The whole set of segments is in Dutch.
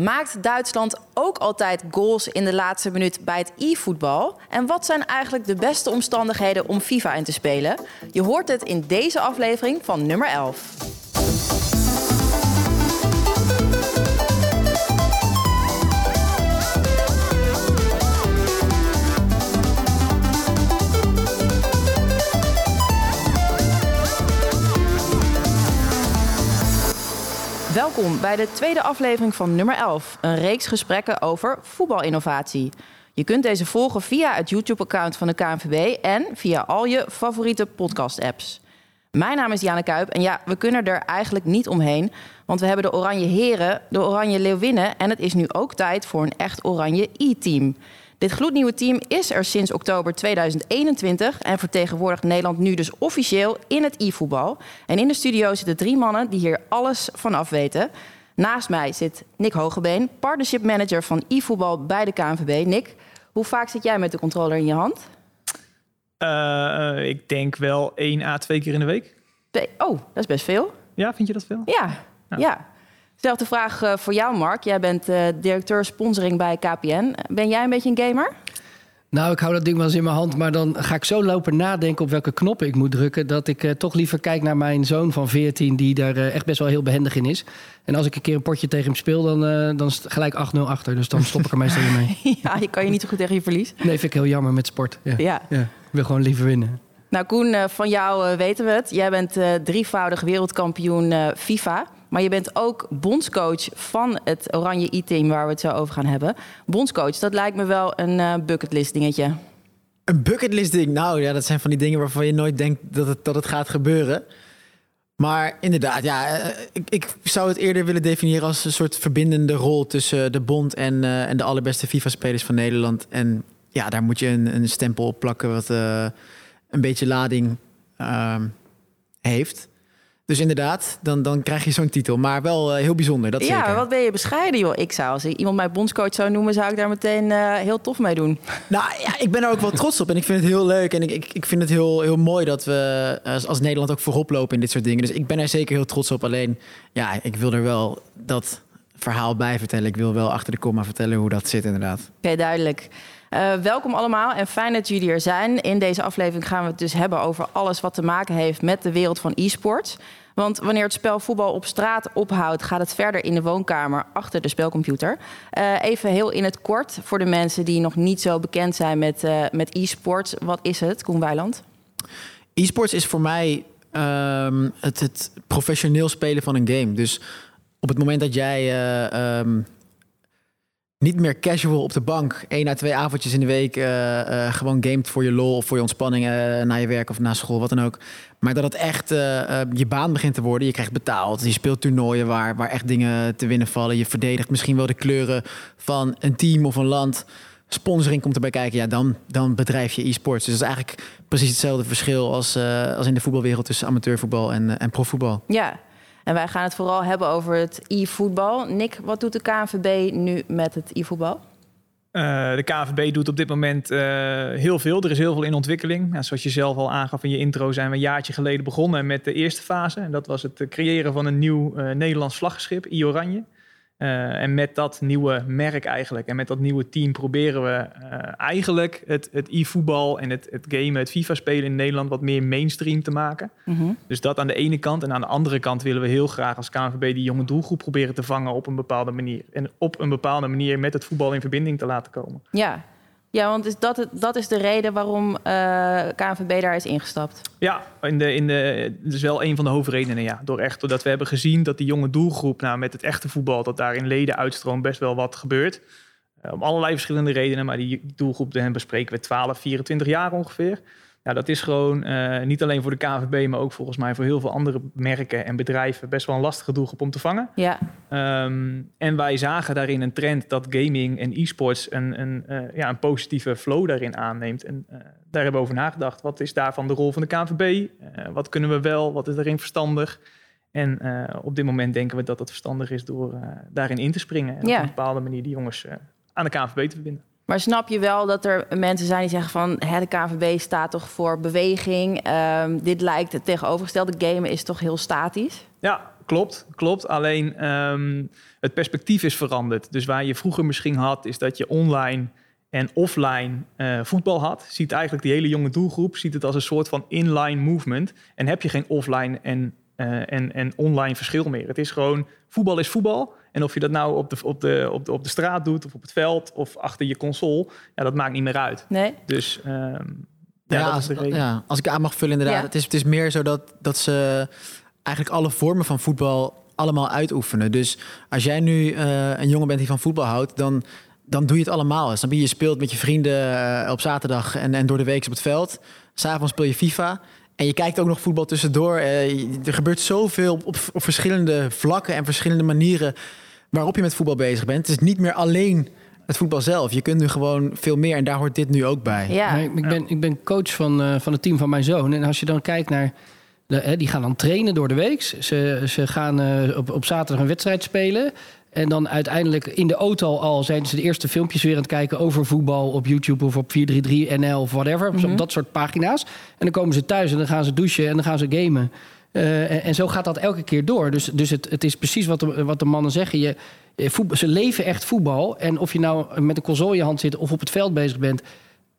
Maakt Duitsland ook altijd goals in de laatste minuut bij het e-voetbal? En wat zijn eigenlijk de beste omstandigheden om FIFA in te spelen? Je hoort het in deze aflevering van nummer 11. Welkom bij de tweede aflevering van nummer 11, een reeks gesprekken over voetbalinnovatie. Je kunt deze volgen via het YouTube-account van de KNVB en via al je favoriete podcast-apps. Mijn naam is Diana Kuip en ja, we kunnen er eigenlijk niet omheen, want we hebben de Oranje Heren, de Oranje Leeuwinnen en het is nu ook tijd voor een echt Oranje E-team. Dit gloednieuwe team is er sinds oktober 2021 en vertegenwoordigt Nederland nu dus officieel in het e-voetbal. En in de studio zitten drie mannen die hier alles van af weten. Naast mij zit Nick Hogebeen, partnership manager van e-voetbal bij de KNVB. Nick, hoe vaak zit jij met de controller in je hand? Uh, ik denk wel één à twee keer in de week. Oh, dat is best veel. Ja, vind je dat veel? Ja, ja. ja. Zelfde vraag uh, voor jou, Mark. Jij bent uh, directeur sponsoring bij KPN. Ben jij een beetje een gamer? Nou, ik hou dat ding wel eens in mijn hand, maar dan ga ik zo lopen nadenken op welke knoppen ik moet drukken. Dat ik uh, toch liever kijk naar mijn zoon van 14, die daar echt best wel heel behendig in is. En als ik een keer een potje tegen hem speel, dan, dan is het gelijk 8-0 achter. Dus dan stop ik er meestal mee. ja, je kan je niet zo goed tegen je verlies. Nee, vind ik heel jammer met sport. Ja. ja. ja. Ik wil gewoon liever winnen. Nou, Koen, van jou weten we het. Jij bent drievoudig wereldkampioen FIFA. Maar je bent ook bondscoach van het Oranje E-team waar we het zo over gaan hebben. Bondscoach, dat lijkt me wel een uh, bucketlist dingetje. Een bucketlist ding? Nou ja, dat zijn van die dingen waarvan je nooit denkt dat het, dat het gaat gebeuren. Maar inderdaad, ja, ik, ik zou het eerder willen definiëren als een soort verbindende rol tussen de bond en, uh, en de allerbeste FIFA-spelers van Nederland. En ja, daar moet je een, een stempel op plakken wat een beetje lading uh, heeft. Dus inderdaad, dan, dan krijg je zo'n titel. Maar wel uh, heel bijzonder, dat Ja, zeker. wat ben je bescheiden, joh. Ik zou, als ik iemand mij bondscoach zou noemen... zou ik daar meteen uh, heel tof mee doen. Nou ja, ik ben er ook wel trots op. En ik vind het heel leuk. En ik, ik, ik vind het heel, heel mooi dat we als, als Nederland ook voorop lopen in dit soort dingen. Dus ik ben er zeker heel trots op. Alleen, ja, ik wil er wel dat verhaal bij vertellen. Ik wil wel achter de komma vertellen hoe dat zit, inderdaad. Oké, okay, duidelijk. Uh, welkom allemaal en fijn dat jullie er zijn. In deze aflevering gaan we het dus hebben over alles wat te maken heeft met de wereld van e-sports. Want wanneer het spel voetbal op straat ophoudt, gaat het verder in de woonkamer achter de spelcomputer. Uh, even heel in het kort voor de mensen die nog niet zo bekend zijn met, uh, met e-sports. Wat is het, Koen Weiland? E-sports is voor mij um, het, het, professioneel spelen van een game. Dus op het moment dat jij um, niet meer casual op de bank één à twee avondjes in de week uh, uh, gewoon gamet voor je lol of voor je ontspanning uh, na je werk of na school, wat dan ook. Maar dat het echt je baan begint te worden. Je krijgt betaald. Je speelt toernooien waar, waar echt dingen te winnen vallen. Je verdedigt misschien wel de kleuren van een team of een land. Sponsoring komt erbij kijken. Ja, dan, dan bedrijf je e-sports. Dus dat is eigenlijk precies hetzelfde verschil als, als in de voetbalwereld tussen amateurvoetbal en, en profvoetbal. Ja, en wij gaan het vooral hebben over het e-voetbal. Nick, wat doet de KNVB nu met het e-voetbal? Uh, de KNVB doet op dit moment uh, heel veel. Er is heel veel in ontwikkeling. Nou, zoals je zelf al aangaf in je intro, zijn we een jaartje geleden begonnen met de eerste fase. En dat was het creëren van een nieuw uh, Nederlands vlaggenschip, I-Oranje. Uh, en met dat nieuwe merk eigenlijk en met dat nieuwe team proberen we uh, eigenlijk het, het e-voetbal en het, het gamen, het FIFA-spelen in Nederland wat meer mainstream te maken. Mhm. Mm -hmm. Dus dat aan de ene kant. En aan de andere kant willen we heel graag als KNVB die jonge doelgroep proberen te vangen op een bepaalde manier. En op een bepaalde manier met het voetbal in verbinding te laten komen. Ja, ja, want is dat, dat is de reden waarom uh, KNVB daar is ingestapt. Ja, in de, in de, dat is wel een van de hoofdredenen. Ja. Door echt, doordat we hebben gezien dat die jonge doelgroep, nou, met het echte voetbal, dat daar in leden uitstroom best wel wat gebeurt. Uh, om allerlei verschillende redenen, maar die doelgroep bespreken we 12, 24 jaar ongeveer. Ja, dat is gewoon uh, niet alleen voor de KNVB, maar ook volgens mij voor heel veel andere merken en bedrijven best wel een lastige doelgroep om te vangen. Ja. Um, en wij zagen daarin een trend dat gaming en e-sports een, een, uh, ja, een positieve flow daarin aanneemt. En uh, daar hebben we over nagedacht. Wat is daarvan de rol van de KNVB? wat kunnen we wel? Wat is daarin verstandig? En op dit moment denken we dat het verstandig is door daarin in te springen. En Ja. op een bepaalde manier die jongens aan de KNVB te verbinden. Maar snap je wel dat er mensen zijn die zeggen van... Hè, de KNVB staat toch voor beweging. Ehm, dit lijkt het tegenovergestelde. Gamen is toch heel statisch? Ja, klopt, klopt. Alleen ehm, het perspectief is veranderd. Dus waar je vroeger misschien had, is dat je online en offline eh, voetbal had, ziet eigenlijk die hele jonge doelgroep ziet het als een soort van inline movement. En heb je geen offline en, eh, en, en online verschil meer. Het is gewoon voetbal is voetbal. En of je dat nou op de, op, de, op, de, op de straat doet, of op het veld, of achter je console, ja, dat maakt niet meer uit. Nee? Dus ehm, ja, Ja, dat als, is de reden. ja, als ik aan mag vullen inderdaad. Ja. Het, is, het is meer zo dat, dat ze eigenlijk alle vormen van voetbal allemaal uitoefenen. Dus als jij nu eh, een jongen bent die van voetbal houdt, dan, dan doe je het allemaal. Snap je? Je speelt met je vrienden eh, op zaterdag en, en door de week op het veld. S'avonds speel je FIFA. En je kijkt ook nog voetbal tussendoor. Eh, er gebeurt zoveel op, op verschillende vlakken en verschillende manieren waarop je met voetbal bezig bent. Het is niet meer alleen het voetbal zelf. Je kunt nu gewoon veel meer en daar hoort dit nu ook bij. Ja. Maar ik, ben, ik ben coach van, eh, van het team van mijn zoon. En als je dan kijkt naar... De, hè, die gaan dan trainen door de week. Ze, ze gaan eh, op, op zaterdag een wedstrijd spelen. En dan uiteindelijk in de auto al zijn ze de eerste filmpjes weer aan het kijken over voetbal op YouTube of op 433 NL of whatever. Op dat soort pagina's. En dan komen ze thuis en dan gaan ze douchen en dan gaan ze gamen. Eh, en, en zo gaat dat elke keer door. Dus, dus het, het is precies wat de, wat de mannen zeggen. Je, eh, voetbal, ze leven echt voetbal. En of je nou met een console in je hand zit of op het veld bezig bent,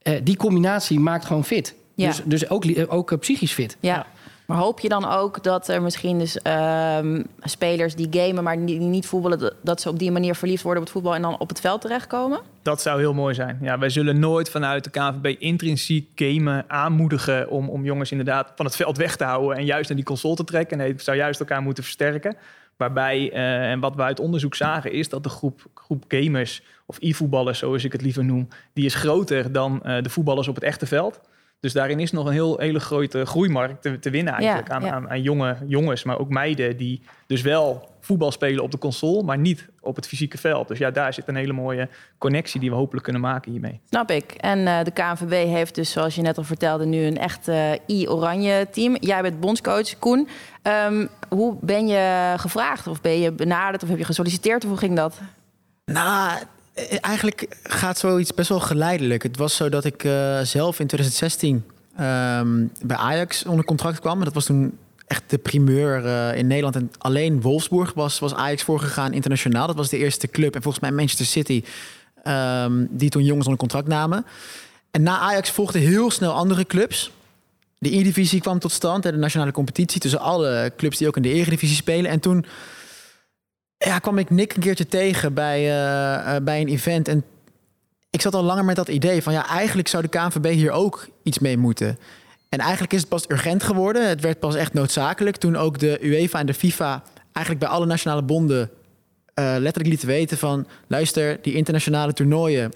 eh, die combinatie maakt gewoon fit. Ja. Dus, dus ook, ook psychisch fit. Ja. Hoop je dan ook dat er misschien dus ehm, spelers die gamen, maar die, niet voetballen, dat- dat ze op die manier verliefd worden op het voetbal en dan op het veld terechtkomen? Dat zou heel mooi zijn. Ja, wij zullen nooit vanuit de KNVB intrinsiek gamen aanmoedigen om, om jongens inderdaad van het veld weg te houden en juist naar die console te trekken. Nee, het zou juist elkaar moeten versterken. Waarbij, eh, en wat we uit onderzoek zagen, is dat de groep, groep gamers of e-voetballers, zoals ik het liever noem, die is groter dan eh, de voetballers op het echte veld. Dus daarin is nog een heel, hele grote groeimarkt te, te winnen eigenlijk Ja, aan, ja. aan, aan jonge jongens, maar ook meiden die dus wel voetbal spelen op de console, maar niet op het fysieke veld. Dus ja, daar zit een hele mooie connectie die we hopelijk kunnen maken hiermee. Snap ik. En eh, de KNVB heeft dus, zoals je net al vertelde, nu een echt eh, i-oranje team. Jij bent bondscoach, Koen. Ehm, hoe ben je gevraagd? Of ben je benaderd? Of heb je gesolliciteerd? Of hoe ging dat? Nou, eigenlijk gaat zoiets best wel geleidelijk. Het was zo dat ik eh, zelf in 2016 ehm, bij Ajax onder contract kwam. Dat was toen echt de primeur eh, in Nederland. En alleen Wolfsburg was, was Ajax voorgegaan internationaal. Dat was de eerste club. En volgens mij Manchester City, ehm, die toen jongens onder contract namen. En na Ajax volgden heel snel andere clubs. De E-divisie kwam tot stand. De nationale competitie tussen alle clubs die ook in de Eredivisie spelen. En toen ja, kwam ik Nick een keertje tegen bij, eh, eh, bij een event. En ik zat al langer met dat idee van ja, eigenlijk zou de KNVB hier ook iets mee moeten. En eigenlijk is het pas urgent geworden. Het werd pas echt noodzakelijk toen ook de UEFA en de FIFA eigenlijk bij alle nationale bonden eh, letterlijk lieten weten van luister, die internationale toernooien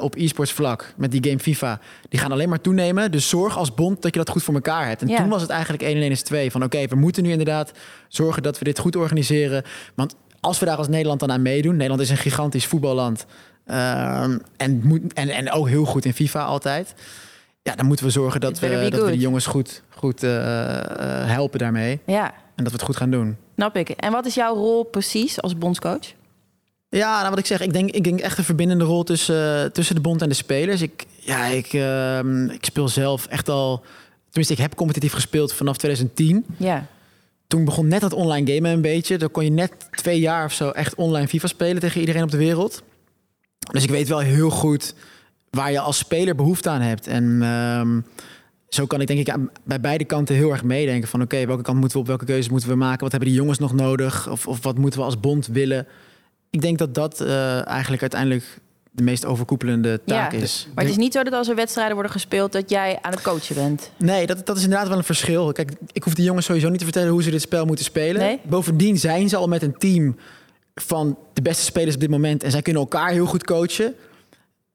op e-sports vlak met die game FIFA, die gaan alleen maar toenemen. Dus zorg als bond dat je dat goed voor elkaar hebt. En Ja. toen was het eigenlijk 1 en 1 is 2 van oké, we moeten nu inderdaad zorgen dat we dit goed organiseren. Want als we daar als Nederland dan aan meedoen, Nederland is een gigantisch voetballand. ehm, en, moet, en, en ook heel goed in FIFA altijd. Ja, dan moeten we zorgen dat we, dat we die jongens goed, goed eh, eh, helpen daarmee. Ja, En dat we het goed gaan doen. snap ik. En wat is jouw rol precies als bondscoach? Ja, nou wat ik zeg, ik denk, ik denk echt een verbindende rol tussen, tussen de bond en de spelers. Ik, ja, ik, ehm, ik speel zelf echt al. Tenminste, ik heb competitief gespeeld vanaf 2010. Ja, Toen begon net dat online gamen een beetje. Dan kon je net twee jaar of zo echt online FIFA spelen tegen iedereen op de wereld. Dus ik weet wel heel goed waar je als speler behoefte aan hebt. En ehm, zo kan ik denk ik bij beide kanten heel erg meedenken van oké, welke kant moeten we op, welke keuzes moeten we maken, wat hebben die jongens nog nodig of, of wat moeten we als bond willen. Ik denk dat dat eh, eigenlijk uiteindelijk de meest overkoepelende taak Ja, is. maar het is niet zo dat als er wedstrijden worden gespeeld, dat jij aan het coachen bent. Nee, dat, dat is inderdaad wel een verschil. Kijk, ik hoef de jongens sowieso niet te vertellen hoe ze dit spel moeten spelen. Nee? Bovendien zijn ze al met een team van de beste spelers op dit moment. En zij kunnen elkaar heel goed coachen.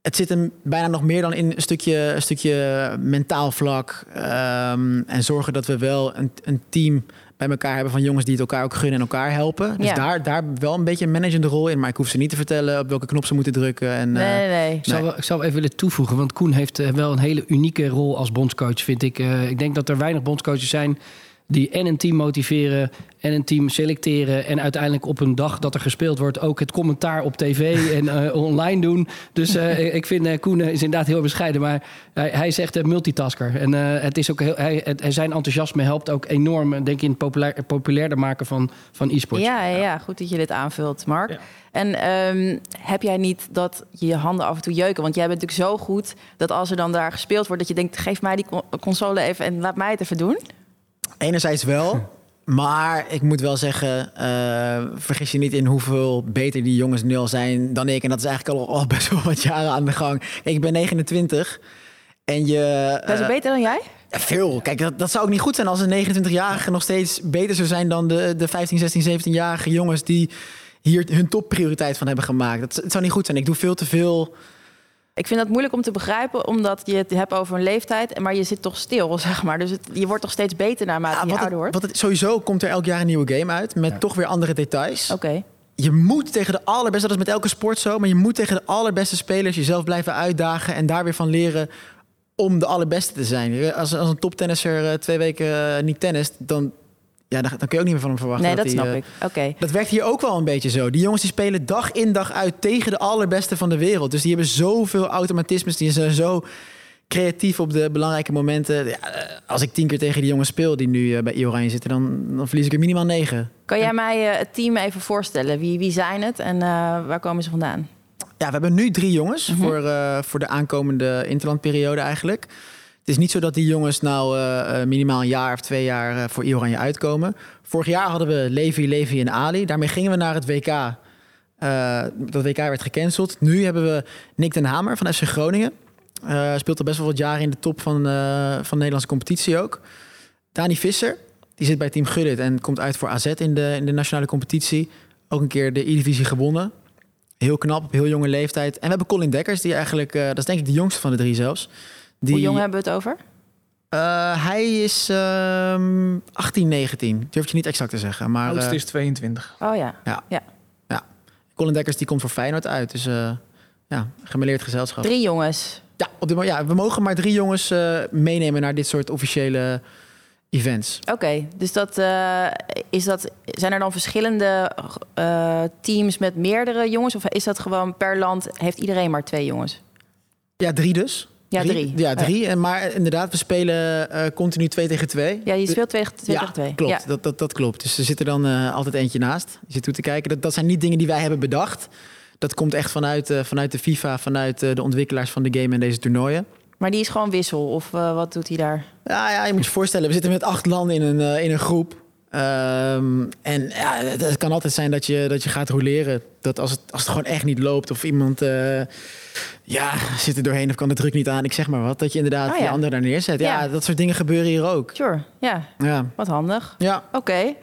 Het zit hem bijna nog meer dan in een stukje, een stukje mentaal vlak. Ehm, en zorgen dat we wel een, een team bij elkaar hebben van jongens die het elkaar ook gunnen en elkaar helpen. Dus Ja. daar, daar wel een beetje een managende rol in. Maar ik hoef ze niet te vertellen op welke knop ze moeten drukken. En, Nee, eh, nee, nee. Ik zou, wel- ik zou even willen toevoegen, want Koen heeft eh, wel een hele unieke rol als bondscoach, vind ik. Eh, ik denk dat er weinig bondscoaches zijn Die en een team motiveren en een team selecteren. En uiteindelijk op een dag dat er gespeeld wordt ook het commentaar op tv en eh, online doen. Dus eh, ik vind uh, Koen is inderdaad heel bescheiden. Maar hij, hij is echt een multitasker. En het is ook heel, hij, het, zijn enthousiasme helpt ook enorm, denk ik, in het populair, populairder maken van, van e-sports. Ja, ja, ja, goed dat je dit aanvult, Mark. Ja. En um, heb jij niet dat je je handen af en toe jeuken? Want jij bent natuurlijk zo goed dat als er dan daar gespeeld wordt, dat je denkt: geef mij die console even en laat mij het even doen. Enerzijds wel. Maar ik moet wel zeggen, uh, vergis je niet in hoeveel beter die jongens nu al zijn dan ik. En dat is eigenlijk al, al best wel wat jaren aan de gang. ik ben 29 en je... Best uh, beter dan jij? Ja, veel. Kijk, dat, dat zou ook niet goed zijn als een 29-jarige nog steeds beter zou zijn dan de, de 15, 16, 17-jarige jongens die hier hun topprioriteit van hebben gemaakt. Dat, het zou niet goed zijn. Ik doe veel te veel ik vind dat moeilijk om te begrijpen, omdat je het hebt over een leeftijd, maar je zit toch stil, zeg maar. Dus het, je wordt toch steeds beter naarmate ja, je ouder wordt. Wat het, sowieso komt er elk jaar een nieuwe game uit, met toch weer andere details. Oké. Je moet tegen de allerbeste, dat is met elke sport zo, maar je moet tegen de allerbeste spelers jezelf blijven uitdagen en daar weer van leren om de allerbeste te zijn. Als, als een toptennisser uh, twee weken uh, niet tennist, dan ja, dan, dan, kun je ook niet meer van hem verwachten. Nee, dat, dat snap uh, ik. Oké. Dat werkt hier ook wel een beetje zo. Die jongens die spelen dag in dag uit tegen de allerbeste van de wereld. Dus die hebben zoveel automatismes. Die zijn zo creatief op de belangrijke momenten. Ja, eh, als ik tien keer tegen die jongens speel die nu uh, bij Oranje zitten, dan, dan verlies ik er minimaal negen. Kan jij mij het team even voorstellen? Wie, wie zijn het en waar komen ze vandaan? Ja, we hebben nu drie jongens mm -hmm. voor, voor de aankomende interlandperiode eigenlijk. Het is niet zo dat die jongens nou uh, minimaal een jaar of twee jaar uh, voor Oranje uitkomen. Vorig jaar hadden we Levi, Levi en Ali. Daarmee gingen we naar het WK. dat WK werd gecanceld. Nu hebben we Nick den Hamer van FC Groningen. speelt al best wel wat jaren in de top van, van de Nederlandse competitie ook. Dani Visser, die zit bij Team Gullit en komt uit voor AZ in de, in de nationale competitie. Ook een keer de E-divisie gewonnen. Heel knap, op heel jonge leeftijd. En we hebben Colin Dekkers, die eigenlijk, dat is denk ik de jongste van de drie zelfs. Die, Hoe jong hebben we het over? Uh, hij is uh, 18, 19. Durf je niet exact te zeggen. Maar, Oudste is 22. Oh ja. Ja. ja. ja. Colin Dekkers die komt voor Feyenoord uit. Dus uh, ja, gemeleerd gezelschap. Drie jongens. Ja, op dit, ja, we mogen maar drie jongens uh, meenemen naar dit soort officiële events. Oké, okay, dus dat, uh, is dat, zijn er dan verschillende uh, teams met meerdere jongens? Of is dat gewoon per land, heeft iedereen maar twee jongens? Ja, drie dus. Ja, drie. Ja, drie. Ja. Maar inderdaad, we spelen uh, continu twee tegen twee. Ja, je speelt twee, twee ja, tegen twee. Klopt, ja. dat, dat, dat klopt. Dus er zit er dan uh, altijd eentje naast. Je zit toe te kijken. Dat, dat zijn niet dingen die wij hebben bedacht. Dat komt echt vanuit, uh, vanuit de FIFA, vanuit de ontwikkelaars van de game en deze toernooien. Maar die is gewoon wissel, of wat doet hij daar? Ja, ja, je moet je voorstellen, we zitten met acht landen in een, in een groep. Um, en ja, het kan altijd zijn dat je, dat je gaat roleren. Dat als het, als het gewoon echt niet loopt of iemand uh, ja, zit er doorheen of kan de druk niet aan, ik zeg maar wat, dat je inderdaad oh, ja. die ander daar neerzet. Ja. ja. dat soort dingen gebeuren hier ook. Sure, ja. ja. Wat handig. Ja. Oké. Okay.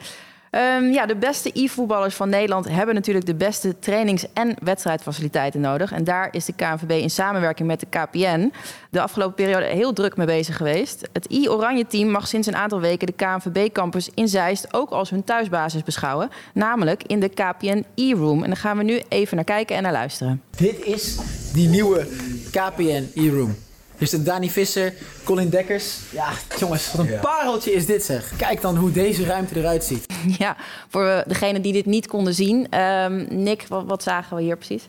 Um, ja, de beste e-voetballers van Nederland hebben natuurlijk de beste trainings- en wedstrijdfaciliteiten nodig. En daar is de KNVB in samenwerking met de KPN de afgelopen periode heel druk mee bezig geweest. Het e-Oranje-team mag sinds een aantal weken de KNVB-campus in Zeist ook als hun thuisbasis beschouwen. Namelijk in de KPN e-room. En daar gaan we nu even naar kijken en naar luisteren. Dit is die nieuwe KPN e-room. Dus de Dani Visser, Colin Dekkers. Ja, jongens, wat een ja. pareltje is dit zeg. Kijk dan hoe deze ruimte eruit ziet. Ja, voor degenen die dit niet konden zien. Um, Nick, wat, wat zagen we hier precies?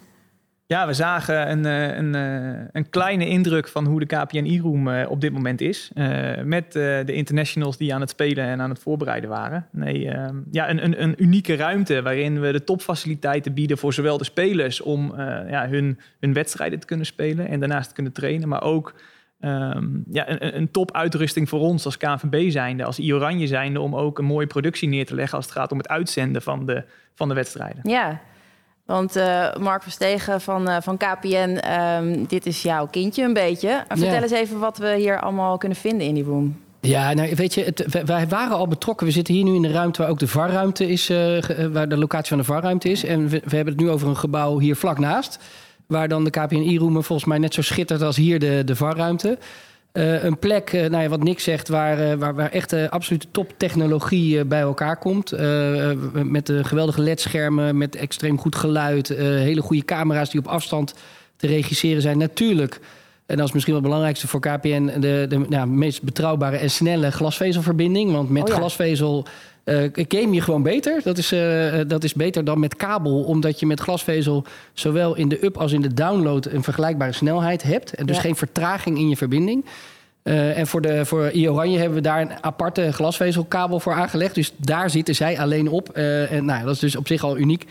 Ja, we zagen een, een, een kleine indruk van hoe de KPN e-room op dit moment is. Met de internationals die aan het spelen en aan het voorbereiden waren. Nee, uh, ja, een, een, een, unieke ruimte waarin we de topfaciliteiten bieden voor zowel de spelers om ja, hun, hun wedstrijden te kunnen spelen en daarnaast te kunnen trainen. Maar ook um, ja, een, een topuitrusting voor ons als KNVB zijnde, als I-Oranje zijnde, om ook een mooie productie neer te leggen als het gaat om het uitzenden van de, van de wedstrijden. Ja, want uh, Mark Verstegen van, uh, van KPN, um, dit is jouw kindje een beetje. Vertel eens even wat we hier allemaal kunnen vinden in die room. Ja, nou weet je, het, wij waren al betrokken. We zitten hier nu in de ruimte waar ook de VAR-ruimte is, uh, waar de locatie van de VAR-ruimte is. En we, we, hebben het nu over een gebouw hier vlak naast. Waar dan de KPN e-room volgens mij net zo schittert als hier de, de VAR-ruimte. Uh, een plek, uh, nou ja, wat Nick zegt, waar, uh, waar, waar echt absolute toptechnologie bij elkaar komt. met de geweldige ledschermen, met extreem goed geluid, hele goede camera's die op afstand te regisseren zijn. Natuurlijk En dat is misschien wel het belangrijkste voor KPN... de, de ja, meest betrouwbare en snelle glasvezelverbinding. Want met Oh ja. glasvezel eh game je gewoon beter. Dat is, eh, dat is beter dan met kabel. Omdat je met glasvezel zowel in de up als in de download... een vergelijkbare snelheid hebt. En dus Ja. geen vertraging in je verbinding. Eh, en voor, de, voor iOranje hebben we daar een aparte glasvezelkabel voor aangelegd. Dus daar zitten zij alleen op. En nou, dat is dus op zich al uniek.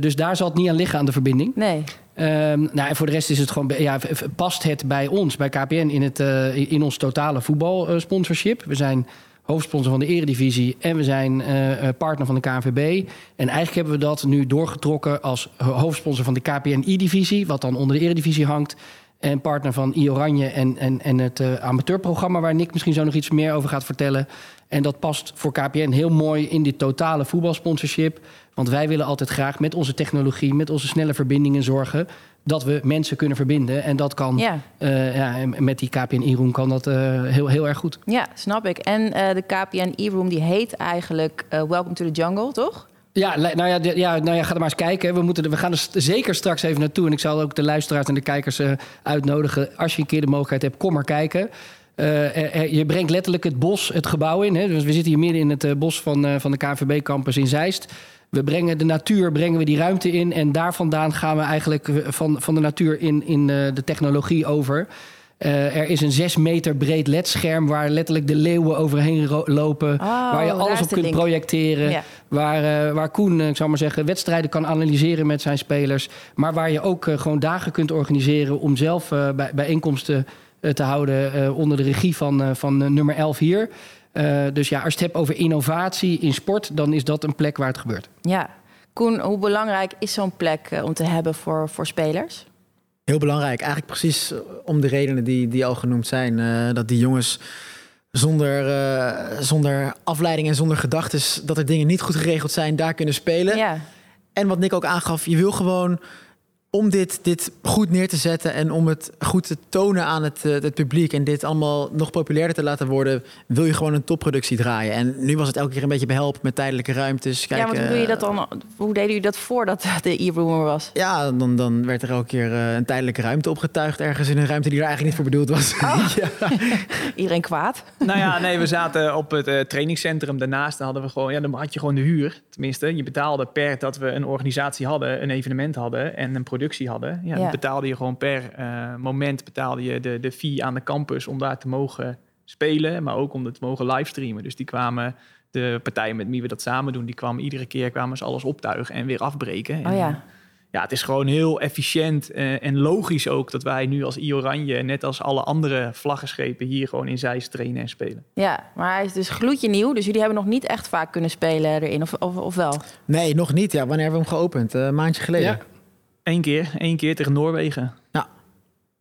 Dus daar zal het niet aan liggen aan de verbinding. Nee. Ehm, nou, en voor de rest is het gewoon, ja, past het bij ons, bij KPN, in, het, in- in ons totale voetbalsponsorship. we zijn hoofdsponsor van de Eredivisie en we zijn eh, eh, partner van de KNVB. En eigenlijk hebben we dat nu doorgetrokken als ho- hoofdsponsor van de KPN E-divisie, wat dan onder de Eredivisie hangt. En partner van I-Oranje en, en, en het eh, amateurprogramma... waar Nick misschien zo nog iets meer over gaat vertellen. En dat past voor KPN heel mooi in dit totale voetbalsponsorship. Want wij willen altijd graag met onze technologie... met onze snelle verbindingen zorgen... dat we mensen kunnen verbinden. En dat kan Ja. eh, ja, met die KPN e-room kan dat eh, heel, heel erg goed. ja, snap ik. En eh, de KPN e-room die heet eigenlijk Welcome to the Jungle, toch? Ja, nou ja, ja, nou ja, ga er maar eens kijken. We, moeten, we gaan er zeker straks even naartoe. En ik zal ook de luisteraars en de kijkers uitnodigen. Als je een keer de mogelijkheid hebt, kom maar kijken. Je brengt letterlijk het bos, het gebouw in. Hè? Dus we zitten hier midden in het bos van, van de KNVB-campus in Zeist. We brengen de natuur, brengen we die ruimte in. En daar vandaan gaan we eigenlijk eh, van, van de natuur in, in eh, de technologie over. Eh, er is een zes meter breed ledscherm waar letterlijk de leeuwen overheen lopen. Oh, waar je alles op kunt link. projecteren. Ja. Waar, waar Koen, ik zou maar zeggen, wedstrijden kan analyseren met zijn spelers. Maar waar je ook gewoon dagen kunt organiseren om zelf bij, bijeenkomsten te houden onder de regie van, van nummer 11 hier. Eh, dus ja, als je het hebt over innovatie in sport, dan is dat een plek waar het gebeurt. Ja. Koen, hoe belangrijk is zo'n plek eh, om te hebben voor, voor spelers? Heel belangrijk. Eigenlijk precies eh, om de redenen die, die al genoemd zijn. eh, dat die jongens zonder, eh, zonder afleiding en zonder gedachtes... dat er dingen niet goed geregeld zijn, daar kunnen spelen. Ja. En wat Nick ook aangaf, je wil gewoon om dit, dit goed neer te zetten en om het goed te tonen aan het, eh, het publiek en dit allemaal nog populairder te laten worden, wil je gewoon een topproductie draaien. En nu was het elke keer een beetje behelp met tijdelijke ruimtes. Kijk, ja, want hoe doe je eh, dat dan? Hoe deden jullie dat voordat de e-room er was? Ja, dan, dan werd er elke keer eh, een tijdelijke ruimte opgetuigd ergens in een ruimte die er eigenlijk niet voor bedoeld was. ja. Iedereen kwaad? Nou ja, nee, we zaten op het eh, trainingscentrum. Daarnaast hadden we gewoon, ja, dan had je gewoon de huur. Tenminste, je betaalde per dat we een organisatie hadden, een evenement hadden en een productie hadden. Ja, betaalde je gewoon per eh, moment betaalde je de, de fee aan de campus om daar te mogen spelen, maar ook om het te mogen livestreamen. Dus die kwamen, de partijen met wie we dat samen doen, die kwamen iedere keer kwamen ze alles optuigen en weer afbreken. En, Oh ja. ja, het is gewoon heel efficiënt eh, en logisch ook dat wij nu als I-Oranje, net als alle andere vlaggenschepen, hier gewoon in Zeist trainen en spelen. Ja, maar hij is dus gloedje nieuw. Dus jullie hebben nog niet echt vaak kunnen spelen erin, of, of, of wel? Nee, nog niet. Ja, wanneer hebben we hem geopend? Eh, een maandje geleden. Ja. Eén keer, één keer tegen Noorwegen.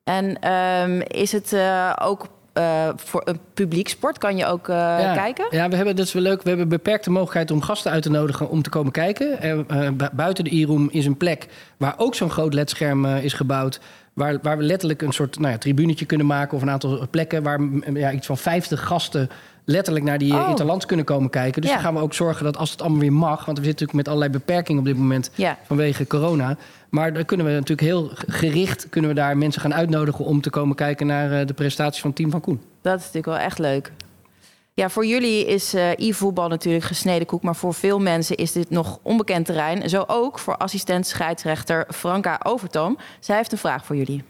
En ehm, is het eh, ook eh, voor een publiek sport? Kan je ook eh, Ja. kijken? Ja, we hebben, dat is wel leuk. We hebben beperkte mogelijkheid om gasten uit te nodigen om te komen kijken. En, eh, bu- buiten de e-room is een plek waar ook zo'n groot ledscherm is gebouwd. Waar, waar we letterlijk een soort nou ja, tribunetje kunnen maken of een aantal plekken waar mm, ja, iets van 50 gasten letterlijk naar die Oh. interlands kunnen komen kijken. Dus Ja. dan gaan we ook zorgen dat als het allemaal weer mag, want we zitten natuurlijk met allerlei beperkingen op dit moment Ja. vanwege corona. Maar dan kunnen we natuurlijk heel gericht kunnen we daar mensen gaan uitnodigen om te komen kijken naar eh, de prestaties van het team van Koen. Dat is natuurlijk wel echt leuk. Ja, voor jullie is eh e-voetbal natuurlijk gesneden koek, maar voor veel mensen is dit nog onbekend terrein. Zo ook voor assistent scheidsrechter Franka Overtoom. Zij heeft een vraag voor jullie.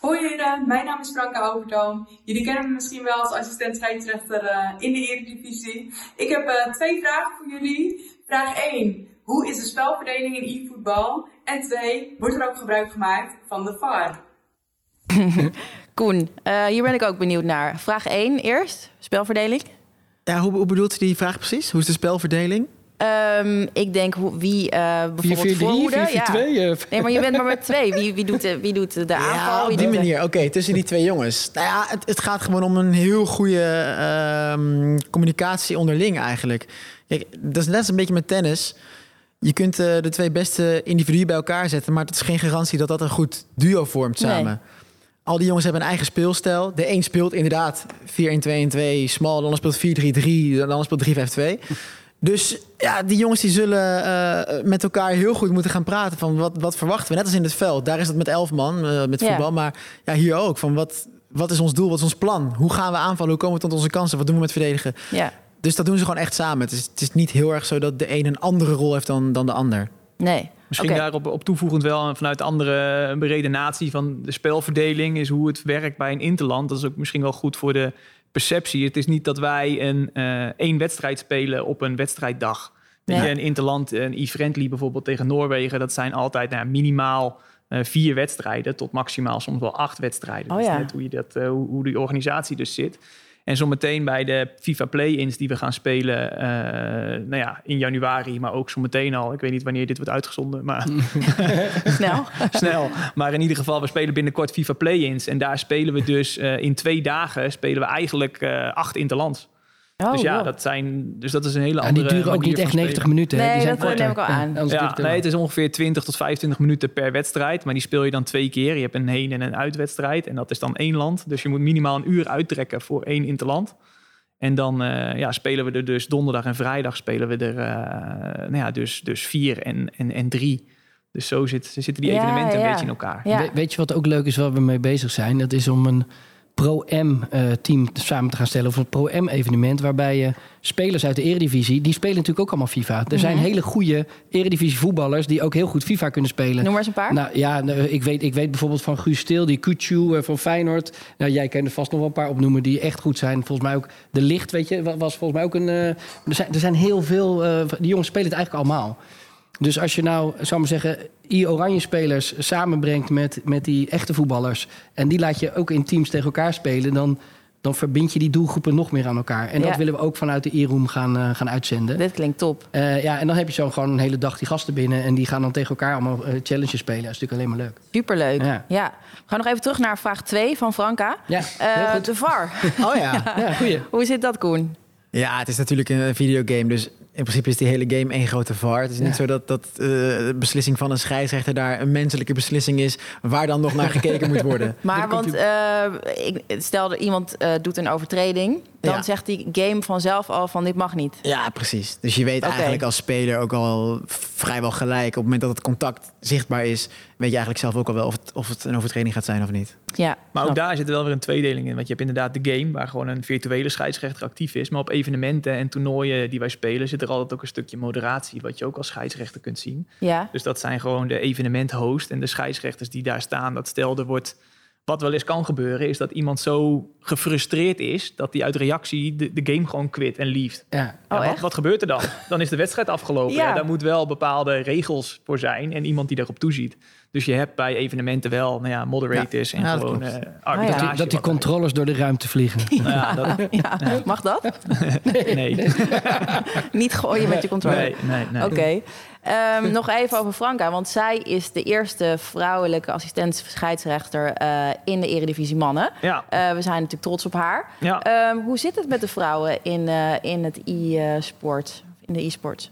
Hoi heren, mijn naam is Franka Overtoom. Jullie kennen me misschien wel als assistent scheidsrechter eh, in de Eredivisie. Ik heb eh, twee vragen voor jullie. Vraag 1. Hoe is de spelverdeling in e-voetbal? En 2. Wordt er ook gebruik gemaakt van de VAR? Koen, eh, hier ben ik ook benieuwd naar. Vraag 1 eerst, spelverdeling. Ja, hoe, hoe bedoelt u die vraag precies? Hoe is de spelverdeling? Ehm, ik denk hoe, wie eh 4-4-3, bijvoorbeeld voorhoede. 4-4-2. Ja. Nee, maar je bent maar met twee. Wie, wie, doet, de, wie doet de aanval? Ja, Wie op die manier. Oké, tussen die twee jongens. Nou ja, het, het gaat gewoon om een heel goede ehm, communicatie onderling eigenlijk. Kijk, dat is net als een beetje met tennis. Je kunt eh, de twee beste individuen bij elkaar zetten, maar dat is geen garantie dat dat een goed duo vormt samen. Nee. Al die jongens hebben een eigen speelstijl. De een speelt inderdaad 4-1-2-1-2 small, de ander speelt 4-3-3, de ander speelt 3-5-2. Dus ja, die jongens die zullen eh, met elkaar heel goed moeten gaan praten van wat, wat verwachten we. Net als in het veld. Daar is het met elf man, eh, met voetbal. Maar ja, hier ook. Van wat, wat is ons doel? Wat is ons plan? Hoe gaan we aanvallen? Hoe komen we tot onze kansen? Wat doen we met verdedigen? Ja, Dus dat doen ze gewoon echt samen. Het is, het is niet heel erg zo dat de een een andere rol heeft dan, dan de ander. nee. Misschien daarop op toevoegend wel en vanuit andere beredenatie van de spelverdeling is hoe het werkt bij een interland. Dat is ook misschien wel goed voor de perceptie. Het is niet dat wij een eh, één wedstrijd spelen op een wedstrijddag. Nee. je, Een interland, een e-friendly bijvoorbeeld tegen Noorwegen, dat zijn altijd nou, ja, minimaal eh, vier wedstrijden tot maximaal soms wel acht wedstrijden. Oh Dat is ja. net hoe, je dat, eh, hoe, hoe die organisatie dus zit. En zometeen bij de FIFA Play-ins die we gaan spelen, eh, nou ja, in januari, maar ook zometeen al. Ik weet niet wanneer dit wordt uitgezonden, maar Snel. snel. Maar in ieder geval, we spelen binnenkort FIFA Play-ins. En daar spelen we dus eh, in twee dagen spelen we eigenlijk eh, acht interlands. Oh, dus ja, wow. dat zijn, dus dat is een hele En andere. die duren ook niet echt van 90 spelen. minuten. hè? Nee, die zijn dat korter. neem ik al aan. Ja, het te nee, het is ongeveer 20 tot 25 minuten per wedstrijd. Maar die speel je dan twee keer. Je hebt een heen- en een uitwedstrijd. En dat is dan één land. Dus je moet minimaal een uur uittrekken voor één interland. En dan eh, ja, spelen we er dus donderdag en vrijdag spelen we er eh, nou ja, dus, dus vier en, en, en drie. Dus zo zit, zitten die Ja, evenementen ja. een beetje in elkaar. Ja. We- weet je wat ook leuk is waar we mee bezig zijn? Dat is om een Pro-M-team samen te gaan stellen. Of een Pro-M-evenement waarbij je spelers uit de eredivisie... die spelen natuurlijk ook allemaal FIFA. Er zijn Mhm. hele goede eredivisie voetballers... die ook heel goed FIFA kunnen spelen. Noem maar eens een paar. Nou ja, nou, ik weet, ik weet bijvoorbeeld van Guus Stil, die Kutsu eh, van Feyenoord. Nou, jij kent er vast nog wel een paar opnoemen die echt goed zijn. Volgens mij ook de Licht, weet je, wa- was volgens mij ook een... eh, er, zijn, er zijn heel veel, eh, die jongens spelen het eigenlijk allemaal. Dus als je nou, zou ik maar zeggen, I-Oranje spelers samenbrengt met, met die echte voetballers... en die laat je ook in teams tegen elkaar spelen... dan, dan verbind je die doelgroepen nog meer aan elkaar. En Ja. dat willen we ook vanuit de E-room gaan, eh, gaan uitzenden. Dit klinkt top. Eh, ja, en dan heb je zo gewoon een hele dag die gasten binnen... en die gaan dan tegen elkaar allemaal eh, challenges spelen. Dat is natuurlijk alleen maar leuk. Superleuk. Ja. Ja. We gaan nog even terug naar vraag 2 van Franka. Ja, Eh, heel goed. de VAR. Oh ja. Ja, goeie. Hoe zit dat, Koen? Ja, het is natuurlijk een videogame, dus in principe is die hele game één grote VAR. Het is Ja. niet zo dat, dat eh, de beslissing van een scheidsrechter daar een menselijke beslissing is... waar dan nog naar gekeken moet worden. Maar want eh, ik, stel dat iemand eh, doet een overtreding, dan Ja. zegt die game vanzelf al van dit mag niet. Ja, precies. Dus je weet eigenlijk als speler ook al vrijwel gelijk... op het moment dat het contact zichtbaar is... weet je eigenlijk zelf ook al wel of het, of het een overtreding gaat zijn of niet. Ja, Maar ook snap. daar zit er wel weer een tweedeling in. Want je hebt inderdaad de game, waar gewoon een virtuele scheidsrechter actief is. Maar op evenementen en toernooien die wij spelen, zit er altijd ook een stukje moderatie, wat je ook als scheidsrechter kunt zien. Ja, Dus dat zijn gewoon de evenementhost en de scheidsrechters die daar staan. Dat stel er wordt. Wat wel eens kan gebeuren, is dat iemand zo gefrustreerd is dat hij uit reactie de, de game gewoon quit en lieft. Ja. Ja, Oh, wat, wat gebeurt er dan? Dan is de wedstrijd afgelopen. Ja. Ja. daar moet wel bepaalde regels voor zijn en iemand die daarop toeziet. Dus je hebt bij evenementen wel nou ja, moderators en Ja, dat gewoon klopt. eh, ja. arbitrage. Dat die, dat die controllers door de ruimte vliegen. Nou ja, dat, ja. mag dat? nee. Niet gooien met je controle. Nee, nee, nee. Oké. Ehm, nog even over Franka, want zij is de eerste vrouwelijke assistent scheidsrechter eh, in de Eredivisie Mannen. Ja, Eh, we zijn natuurlijk trots op haar. ja. Ehm, hoe zit het met de vrouwen in, eh, in het e-sport, in de e-sport?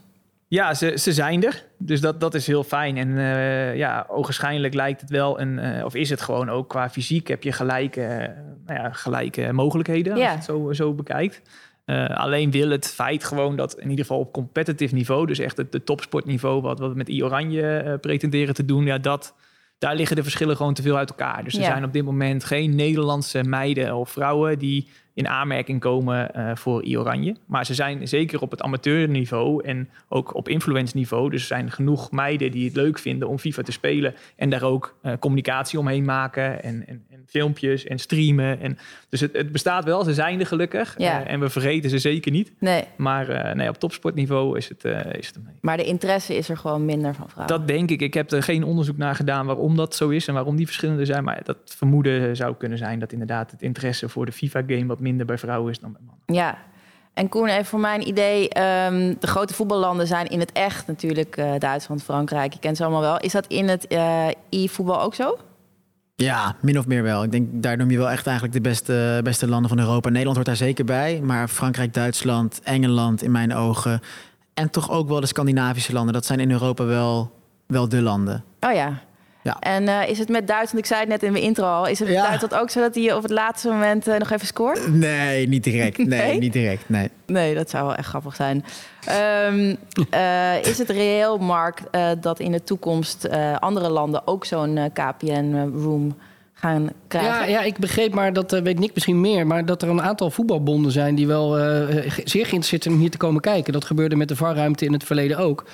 Ja, ze, ze zijn er. Dus dat, dat is heel fijn. En eh, ja, ogenschijnlijk lijkt het wel een, eh, of is het gewoon ook qua fysiek heb je gelijke, eh, nou ja, gelijke mogelijkheden als je het zo, zo bekijkt. Alleen wil het feit gewoon dat in ieder geval op competitive niveau, dus echt het de topsportniveau, wat, wat we met I-Oranje pretenderen te doen, ja, dat, daar liggen de verschillen gewoon te veel uit elkaar. Dus er Ja. zijn op dit moment geen Nederlandse meiden of vrouwen die in aanmerking komen eh, voor I-Oranje. Maar ze zijn zeker op het amateurniveau en ook op influence niveau. Dus er zijn genoeg meiden die het leuk vinden om FIFA te spelen en daar ook eh, communicatie omheen maken en, en, en filmpjes en streamen. En, dus het, het bestaat wel, ze zijn er gelukkig Ja. Eh, en we vergeten ze zeker niet. Nee, Maar nee, op topsportniveau is het, is het ermee. maar de interesse is er gewoon minder van vrouwen. Dat denk ik. Ik heb er geen onderzoek naar gedaan waarom dat zo is en waarom die verschillende zijn. Maar dat vermoeden zou kunnen zijn dat inderdaad het interesse voor de FIFA-game wat minder bij vrouwen is dan bij mannen. Ja. En Koen, even voor mijn idee. ehm, de grote voetballanden zijn in het echt natuurlijk eh, Duitsland, Frankrijk. Je kent ze allemaal wel. Is dat in het eh, e-voetbal ook zo? Ja, min of meer wel. Ik denk, daar noem je wel echt eigenlijk de beste, beste landen van Europa. Nederland hoort daar zeker bij. Maar Frankrijk, Duitsland, Engeland in mijn ogen. En toch ook wel de Scandinavische landen. Dat zijn in Europa wel, wel de landen. Oh ja. Ja. En eh, is het met Duitsland, ik zei het net in mijn intro al, is het met Ja. Duitsland ook zo dat hij op het laatste moment eh, nog even scoort? Nee, niet direct. Nee, Nee? niet direct. Nee. Nee, dat zou wel echt grappig zijn. Ehm, eh, is het reëel, Mark, eh, dat in de toekomst eh, andere landen ook zo'n eh, KPN-room gaan krijgen? Ja, ja, ik begreep maar, dat eh, weet Nick misschien meer... maar dat er een aantal voetbalbonden zijn... die wel eh, zeer geïnteresseerd zijn om hier te komen kijken. Dat gebeurde met de VAR-ruimte in het verleden ook.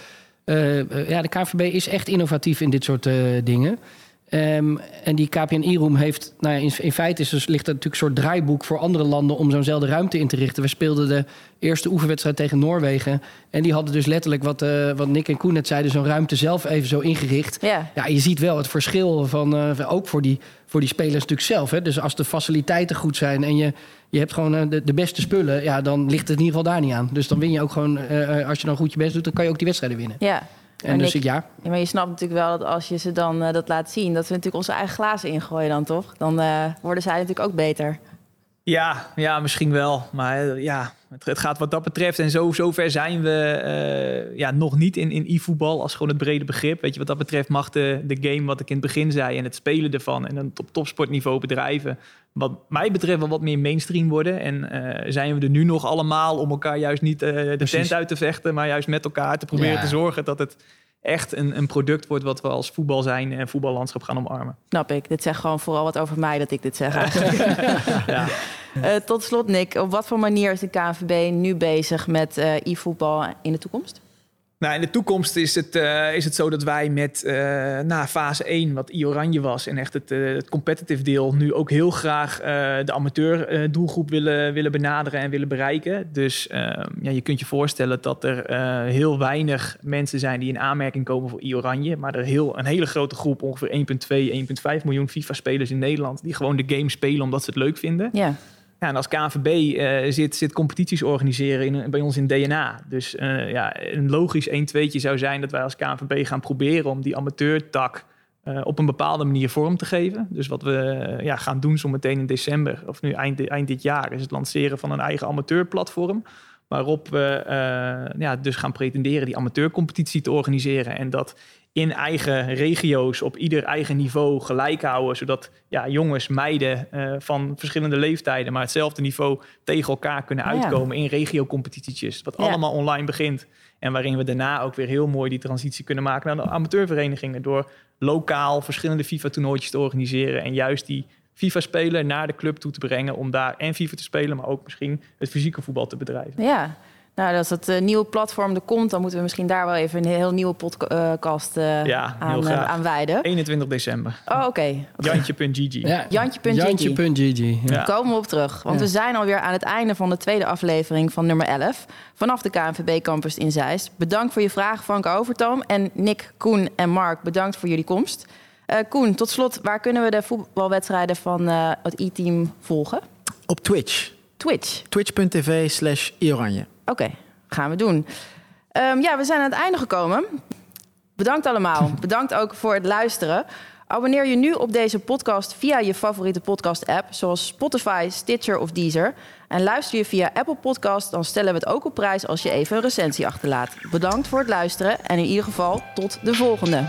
Eh, eh, ja, de KVB is echt innovatief in dit soort eh, dingen. Ehm, en die KPN-room heeft... Nou ja, in, in feite is dus, ligt er natuurlijk een soort draaiboek... voor andere landen om zo'nzelfde ruimte in te richten. We speelden de eerste oefenwedstrijd tegen Noorwegen... en die hadden dus letterlijk, wat, wat Nick en Koen net zeiden... zo'n ruimte zelf even zo ingericht... Ja. Ja, je ziet wel het verschil van, ook voor die, voor die spelers natuurlijk zelf. Hè? Dus als de faciliteiten goed zijn en je, je hebt gewoon eh, de, de beste spullen... Ja, dan ligt het in ieder geval daar niet aan. Dus dan win je ook gewoon, eh, eh, als je dan goed je best doet... dan kan je ook die wedstrijden winnen. Ja. En Maar dus Nick, ik, ja, ja, maar je snapt natuurlijk wel dat als je ze dan eh, dat laat zien... dat we natuurlijk onze eigen glazen ingooien dan, toch? Dan eh, worden zij natuurlijk ook beter. Ja, ja, misschien wel. Maar ja, het, het gaat wat dat betreft. En zo, zover zijn we eh, ja, nog niet in, in e-voetbal als gewoon het brede begrip. Weet je, wat dat betreft mag de, de game, wat ik in het begin zei, en het spelen ervan en het op topsportniveau bedrijven, wat mij betreft wel wat meer mainstream worden. En eh, zijn we er nu nog allemaal om elkaar juist niet eh, de Precies. tent uit te vechten, maar juist met elkaar te proberen Ja. te zorgen dat het echt een, een product wordt wat we als voetbal zijn en voetballandschap gaan omarmen. Snap ik. Dit zegt gewoon vooral wat over mij dat ik dit zeg eigenlijk. Ja. Eh, tot slot, Nick. Op wat voor manier is de KNVB nu bezig met eh, e-voetbal in de toekomst? Nou, in de toekomst is het, eh, is het zo dat wij met na fase 1, wat I-Oranje was, en echt het, eh, het competitive deel, nu ook heel graag de amateur doelgroep willen, willen benaderen en willen bereiken. Dus eh, ja, je kunt je voorstellen dat er heel weinig mensen zijn die in aanmerking komen voor I-Oranje. Maar er heel, een hele grote groep, ongeveer 1,2, 1,5 miljoen FIFA-spelers in Nederland, die gewoon de game spelen omdat ze het leuk vinden. Ja. Ja, en als KNVB eh, zit, zit competities organiseren in, bij ons in DNA. Dus eh, ja, een logisch 1-2'tje zou zijn dat wij als KNVB gaan proberen om die amateurtak eh, op een bepaalde manier vorm te geven. Dus wat we ja, gaan doen zometeen in december, of nu eind, eind dit jaar, is het lanceren van een eigen amateurplatform. Waarop we ja, dus gaan pretenderen die amateurcompetitie te organiseren. En dat in eigen regio's op ieder eigen niveau gelijk houden. Zodat ja, jongens, meiden eh, van verschillende leeftijden, maar hetzelfde niveau tegen elkaar kunnen ja. uitkomen in regiocompetitietjes. Wat Ja. allemaal online begint. En waarin we daarna ook weer heel mooi die transitie kunnen maken naar de amateurverenigingen. Door lokaal verschillende FIFA-toernooitjes te organiseren. En juist die FIFA-speler naar de club toe te brengen. Om daar en FIFA te spelen, maar ook misschien het fysieke voetbal te bedrijven. Ja. Nou, als het eh, nieuwe platform er komt, dan moeten we misschien daar wel even een heel nieuwe podcast eh, Ja, heel aan, eh, aan wijden. 21 december. Oh, oké. Jantje.gg. ja. Jantje.gg. Jantje.gg. Ja. Ja. Komen we op terug. Want Ja. we zijn alweer aan het einde van de tweede aflevering van nummer 11. Vanaf de KNVB Campus in Zeist. Bedankt voor je vragen, Frank Overtoom. En Nick, Koen en Mark, bedankt voor jullie komst. Eh, Koen, tot slot, waar kunnen we de voetbalwedstrijden van eh, het e-team volgen? Op Twitch. Twitch. Twitch.tv slash ioranje. Oké, gaan we doen. Ehm, ja, we zijn aan het einde gekomen. Bedankt allemaal. Bedankt ook voor het luisteren. Abonneer je nu op deze podcast via je favoriete podcast-app, zoals Spotify, Stitcher of Deezer. En luister je via Apple Podcast, dan stellen we het ook op prijs als je even een recensie achterlaat. Bedankt voor het luisteren en in ieder geval tot de volgende.